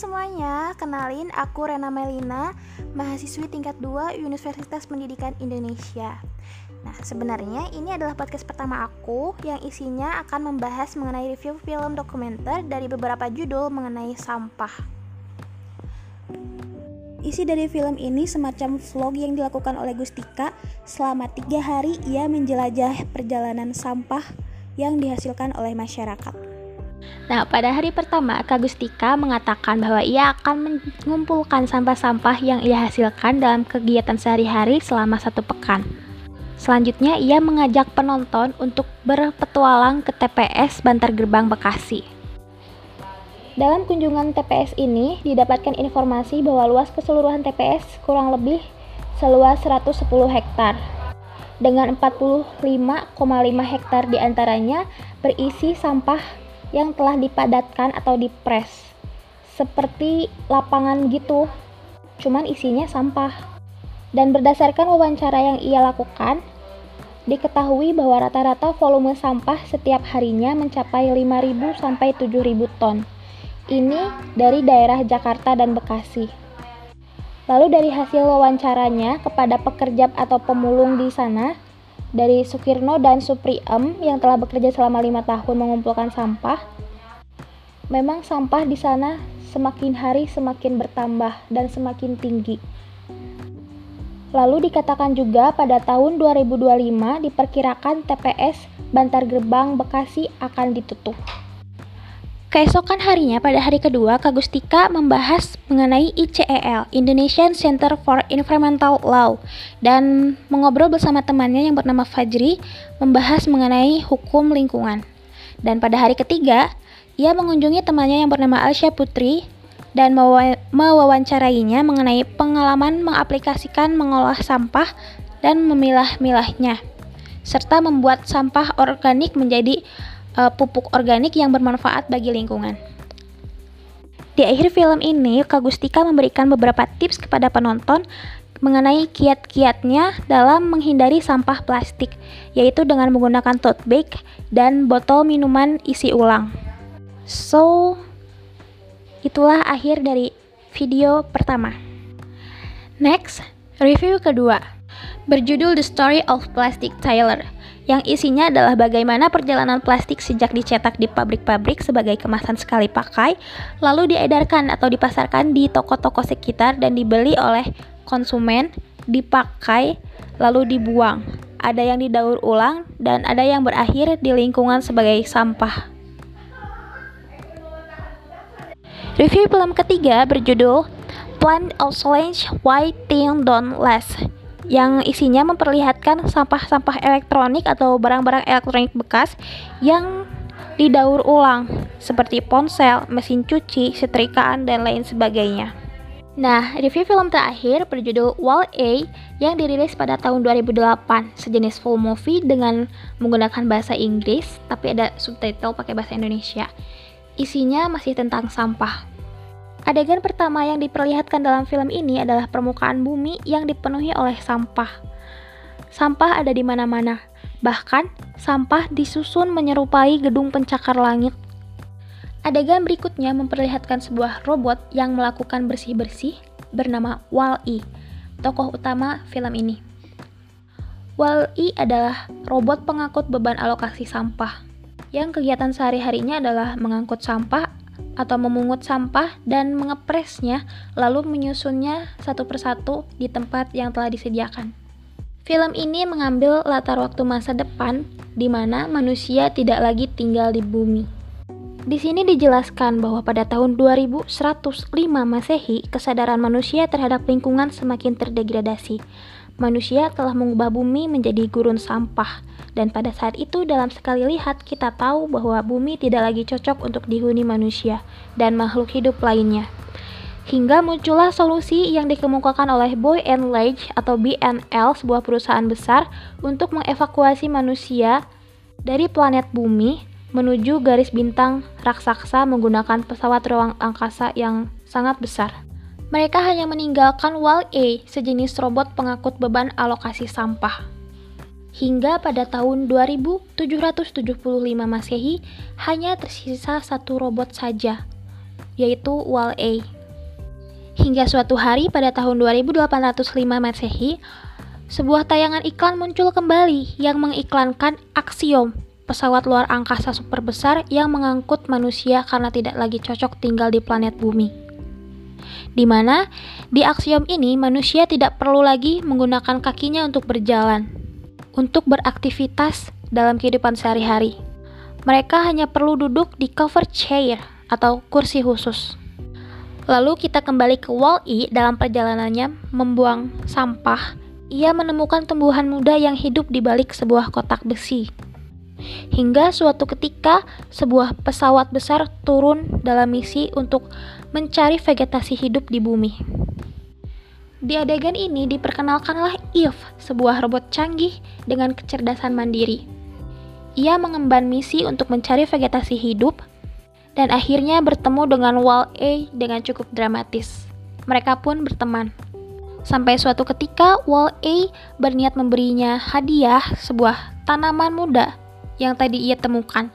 semuanya, kenalin aku Rena Melina, mahasiswi tingkat 2 Universitas Pendidikan Indonesia. Nah, sebenarnya ini adalah podcast pertama aku yang isinya akan membahas mengenai review film dokumenter dari beberapa judul mengenai sampah. Isi dari film ini semacam vlog yang dilakukan oleh Gustika selama tiga hari ia menjelajah perjalanan sampah yang dihasilkan oleh masyarakat. Nah, pada hari pertama, Kak Gustika mengatakan bahwa ia akan mengumpulkan sampah-sampah yang ia hasilkan dalam kegiatan sehari-hari selama satu pekan. Selanjutnya, ia mengajak penonton untuk berpetualang ke TPS Bantar Gerbang Bekasi. Dalam kunjungan TPS ini, didapatkan informasi bahwa luas keseluruhan TPS kurang lebih seluas 110 hektar. Dengan 45,5 hektar di antaranya berisi sampah yang telah dipadatkan atau dipres. Seperti lapangan gitu. Cuman isinya sampah. Dan berdasarkan wawancara yang ia lakukan diketahui bahwa rata-rata volume sampah setiap harinya mencapai 5.000 sampai 7.000 ton. Ini dari daerah Jakarta dan Bekasi. Lalu dari hasil wawancaranya kepada pekerja atau pemulung di sana dari Sukirno dan Supriem yang telah bekerja selama lima tahun mengumpulkan sampah, memang sampah di sana semakin hari semakin bertambah dan semakin tinggi. Lalu dikatakan juga pada tahun 2025 diperkirakan TPS Bantar Gerbang Bekasi akan ditutup. Keesokan harinya pada hari kedua, Kagustika membahas mengenai ICEL, Indonesian Center for Environmental Law, dan mengobrol bersama temannya yang bernama Fajri, membahas mengenai hukum lingkungan. Dan pada hari ketiga, ia mengunjungi temannya yang bernama Alsya Putri dan mewawancarainya mengenai pengalaman mengaplikasikan mengolah sampah dan memilah-milahnya, serta membuat sampah organik menjadi uh, pupuk organik yang bermanfaat bagi lingkungan. Di akhir film ini, Kagustika memberikan beberapa tips kepada penonton mengenai kiat-kiatnya dalam menghindari sampah plastik, yaitu dengan menggunakan tote bag dan botol minuman isi ulang. So, itulah akhir dari video pertama. Next, review kedua, berjudul The Story of Plastic Tyler yang isinya adalah bagaimana perjalanan plastik sejak dicetak di pabrik-pabrik sebagai kemasan sekali pakai, lalu diedarkan atau dipasarkan di toko-toko sekitar dan dibeli oleh konsumen, dipakai, lalu dibuang. Ada yang didaur ulang dan ada yang berakhir di lingkungan sebagai sampah. Review film ketiga berjudul Plant Challenge Why Things Don't Last yang isinya memperlihatkan sampah-sampah elektronik atau barang-barang elektronik bekas yang didaur ulang seperti ponsel, mesin cuci, setrikaan, dan lain sebagainya. Nah, review film terakhir berjudul Wall A yang dirilis pada tahun 2008, sejenis full movie dengan menggunakan bahasa Inggris, tapi ada subtitle pakai bahasa Indonesia. Isinya masih tentang sampah. Adegan pertama yang diperlihatkan dalam film ini adalah permukaan bumi yang dipenuhi oleh sampah. Sampah ada di mana-mana, bahkan sampah disusun menyerupai gedung pencakar langit. Adegan berikutnya memperlihatkan sebuah robot yang melakukan bersih-bersih bernama Wall-E, tokoh utama film ini. Wall-E adalah robot pengangkut beban alokasi sampah yang kegiatan sehari-harinya adalah mengangkut sampah atau memungut sampah dan mengepresnya lalu menyusunnya satu persatu di tempat yang telah disediakan. Film ini mengambil latar waktu masa depan di mana manusia tidak lagi tinggal di bumi. Di sini dijelaskan bahwa pada tahun 2105 Masehi, kesadaran manusia terhadap lingkungan semakin terdegradasi. Manusia telah mengubah bumi menjadi gurun sampah dan pada saat itu dalam sekali lihat kita tahu bahwa bumi tidak lagi cocok untuk dihuni manusia dan makhluk hidup lainnya. Hingga muncullah solusi yang dikemukakan oleh Boy and Lage atau BNL, sebuah perusahaan besar untuk mengevakuasi manusia dari planet bumi menuju garis bintang raksasa menggunakan pesawat ruang angkasa yang sangat besar. Mereka hanya meninggalkan Wall-E, sejenis robot pengangkut beban alokasi sampah. Hingga pada tahun 2775 Masehi, hanya tersisa satu robot saja, yaitu Wall-E. Hingga suatu hari pada tahun 2805 Masehi, sebuah tayangan iklan muncul kembali yang mengiklankan Axiom, pesawat luar angkasa super besar yang mengangkut manusia karena tidak lagi cocok tinggal di planet bumi. Di mana di Axiom ini manusia tidak perlu lagi menggunakan kakinya untuk berjalan, untuk beraktivitas dalam kehidupan sehari-hari. Mereka hanya perlu duduk di cover chair atau kursi khusus. Lalu kita kembali ke Wall-E dalam perjalanannya membuang sampah. Ia menemukan tumbuhan muda yang hidup di balik sebuah kotak besi. Hingga suatu ketika sebuah pesawat besar turun dalam misi untuk mencari vegetasi hidup di bumi. Di adegan ini diperkenalkanlah Eve, sebuah robot canggih dengan kecerdasan mandiri. Ia mengemban misi untuk mencari vegetasi hidup dan akhirnya bertemu dengan Wall-E dengan cukup dramatis. Mereka pun berteman. Sampai suatu ketika Wall-E berniat memberinya hadiah sebuah tanaman muda yang tadi ia temukan.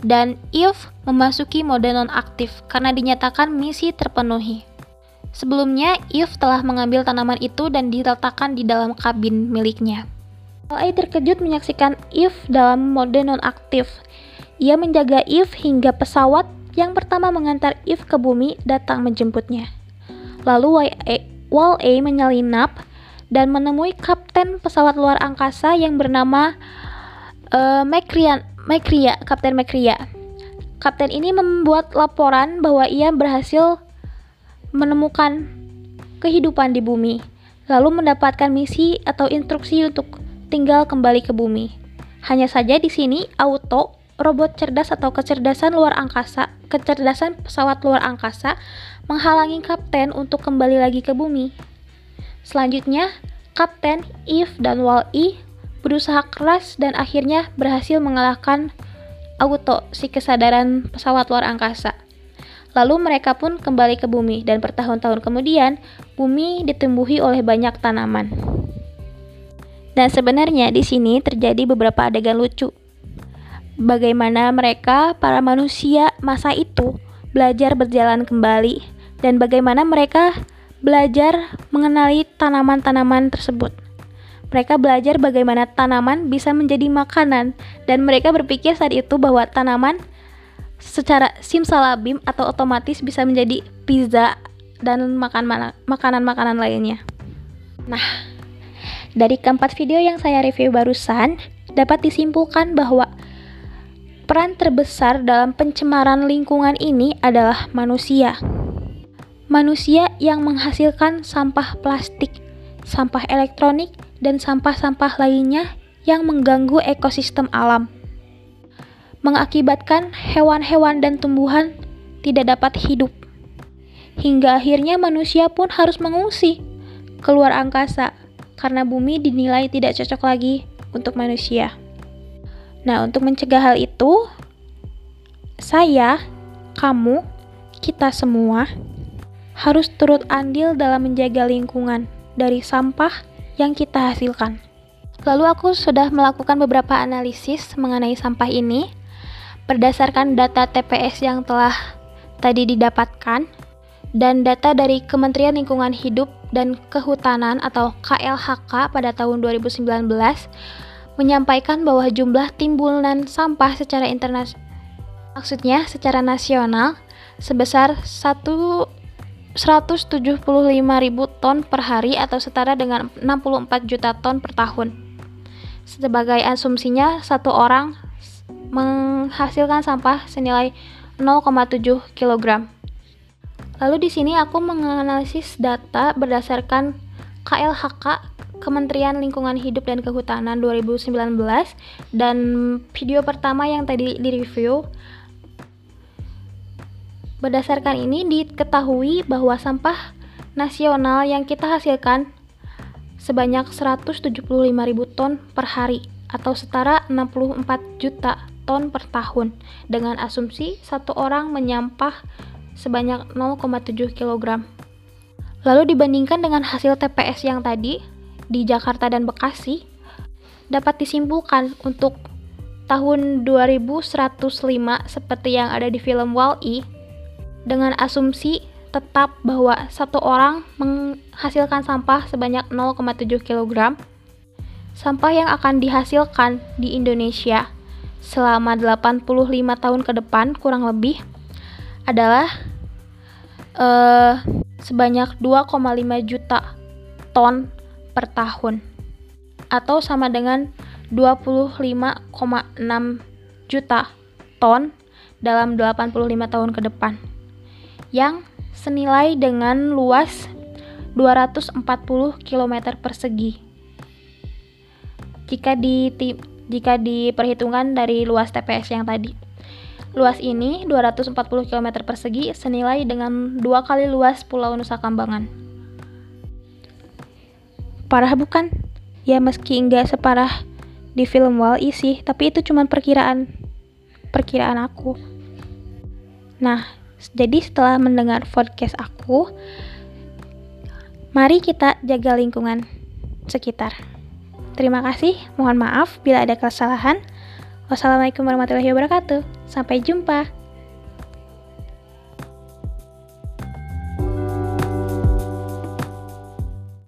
Dan Eve memasuki mode non-aktif karena dinyatakan misi terpenuhi. Sebelumnya, Eve telah mengambil tanaman itu dan diletakkan di dalam kabin miliknya. Wall-E terkejut menyaksikan Eve dalam mode non-aktif ia menjaga Eve hingga pesawat yang pertama mengantar Eve ke bumi datang menjemputnya. Lalu Wall-E menyelinap dan menemui kapten pesawat luar angkasa yang bernama uh, Macria, Macria, Kapten Macria. Kapten ini membuat laporan bahwa ia berhasil menemukan kehidupan di bumi, lalu mendapatkan misi atau instruksi untuk tinggal kembali ke bumi. Hanya saja di sini auto robot cerdas atau kecerdasan luar angkasa, kecerdasan pesawat luar angkasa menghalangi kapten untuk kembali lagi ke bumi. Selanjutnya, kapten, Eve, dan Wall-E berusaha keras dan akhirnya berhasil mengalahkan auto si kesadaran pesawat luar angkasa. Lalu mereka pun kembali ke bumi dan bertahun-tahun kemudian bumi ditumbuhi oleh banyak tanaman. Dan sebenarnya di sini terjadi beberapa adegan lucu bagaimana mereka, para manusia masa itu, belajar berjalan kembali, dan bagaimana mereka belajar mengenali tanaman-tanaman tersebut. Mereka belajar bagaimana tanaman bisa menjadi makanan, dan mereka berpikir saat itu bahwa tanaman secara simsalabim atau otomatis bisa menjadi pizza dan makanan-makanan lainnya. Nah, dari keempat video yang saya review barusan, dapat disimpulkan bahwa Peran terbesar dalam pencemaran lingkungan ini adalah manusia. Manusia yang menghasilkan sampah plastik, sampah elektronik, dan sampah-sampah lainnya yang mengganggu ekosistem alam. Mengakibatkan hewan-hewan dan tumbuhan tidak dapat hidup. Hingga akhirnya manusia pun harus mengungsi keluar angkasa karena bumi dinilai tidak cocok lagi untuk manusia. Nah, untuk mencegah hal itu, saya, kamu, kita semua harus turut andil dalam menjaga lingkungan dari sampah yang kita hasilkan. Lalu aku sudah melakukan beberapa analisis mengenai sampah ini berdasarkan data TPS yang telah tadi didapatkan dan data dari Kementerian Lingkungan Hidup dan Kehutanan atau KLHK pada tahun 2019 menyampaikan bahwa jumlah timbunan sampah secara internasional maksudnya secara nasional sebesar 1 175.000 ton per hari atau setara dengan 64 juta ton per tahun. Sebagai asumsinya, satu orang menghasilkan sampah senilai 0,7 kg. Lalu di sini aku menganalisis data berdasarkan KLHK Kementerian Lingkungan Hidup dan Kehutanan 2019 dan video pertama yang tadi direview berdasarkan ini diketahui bahwa sampah nasional yang kita hasilkan sebanyak 175.000 ton per hari atau setara 64 juta ton per tahun dengan asumsi satu orang menyampah sebanyak 0,7 kg. Lalu dibandingkan dengan hasil TPS yang tadi, di Jakarta dan Bekasi dapat disimpulkan untuk tahun 2105 seperti yang ada di film Wall-E dengan asumsi tetap bahwa satu orang menghasilkan sampah sebanyak 0,7 kg. Sampah yang akan dihasilkan di Indonesia selama 85 tahun ke depan kurang lebih adalah uh, sebanyak 2,5 juta ton per tahun atau sama dengan 25,6 juta ton dalam 85 tahun ke depan yang senilai dengan luas 240 km persegi. Jika di jika diperhitungkan dari luas TPS yang tadi. Luas ini 240 km persegi senilai dengan dua kali luas Pulau Nusa Kambangan. Parah bukan? Ya meski enggak separah di film Wall-E sih, tapi itu cuma perkiraan perkiraan aku. Nah, jadi setelah mendengar podcast aku, mari kita jaga lingkungan sekitar. Terima kasih, mohon maaf bila ada kesalahan. Wassalamualaikum warahmatullahi wabarakatuh. Sampai jumpa.